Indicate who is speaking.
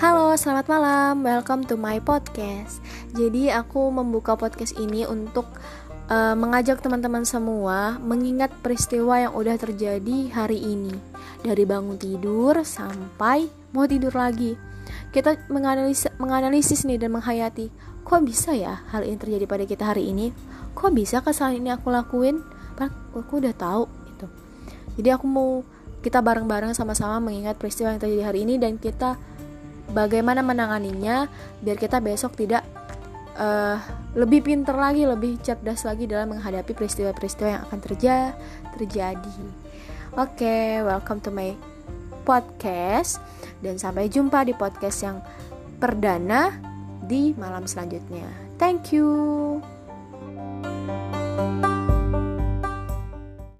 Speaker 1: Halo, selamat malam. Welcome to my podcast. Jadi, aku membuka podcast ini untuk uh, mengajak teman-teman semua mengingat peristiwa yang udah terjadi hari ini. Dari bangun tidur sampai mau tidur lagi. Kita menganalisis, menganalisis nih dan menghayati, kok bisa ya hal ini terjadi pada kita hari ini? Kok bisa kesalahan ini aku lakuin? Aku udah tahu itu. Jadi aku mau kita bareng-bareng sama-sama mengingat peristiwa yang terjadi hari ini dan kita bagaimana menanganinya biar kita besok tidak uh, lebih pinter lagi, lebih cerdas lagi dalam menghadapi peristiwa-peristiwa yang akan terja terjadi. Oke, okay, welcome to my podcast dan sampai jumpa di podcast yang perdana di malam selanjutnya. Thank you.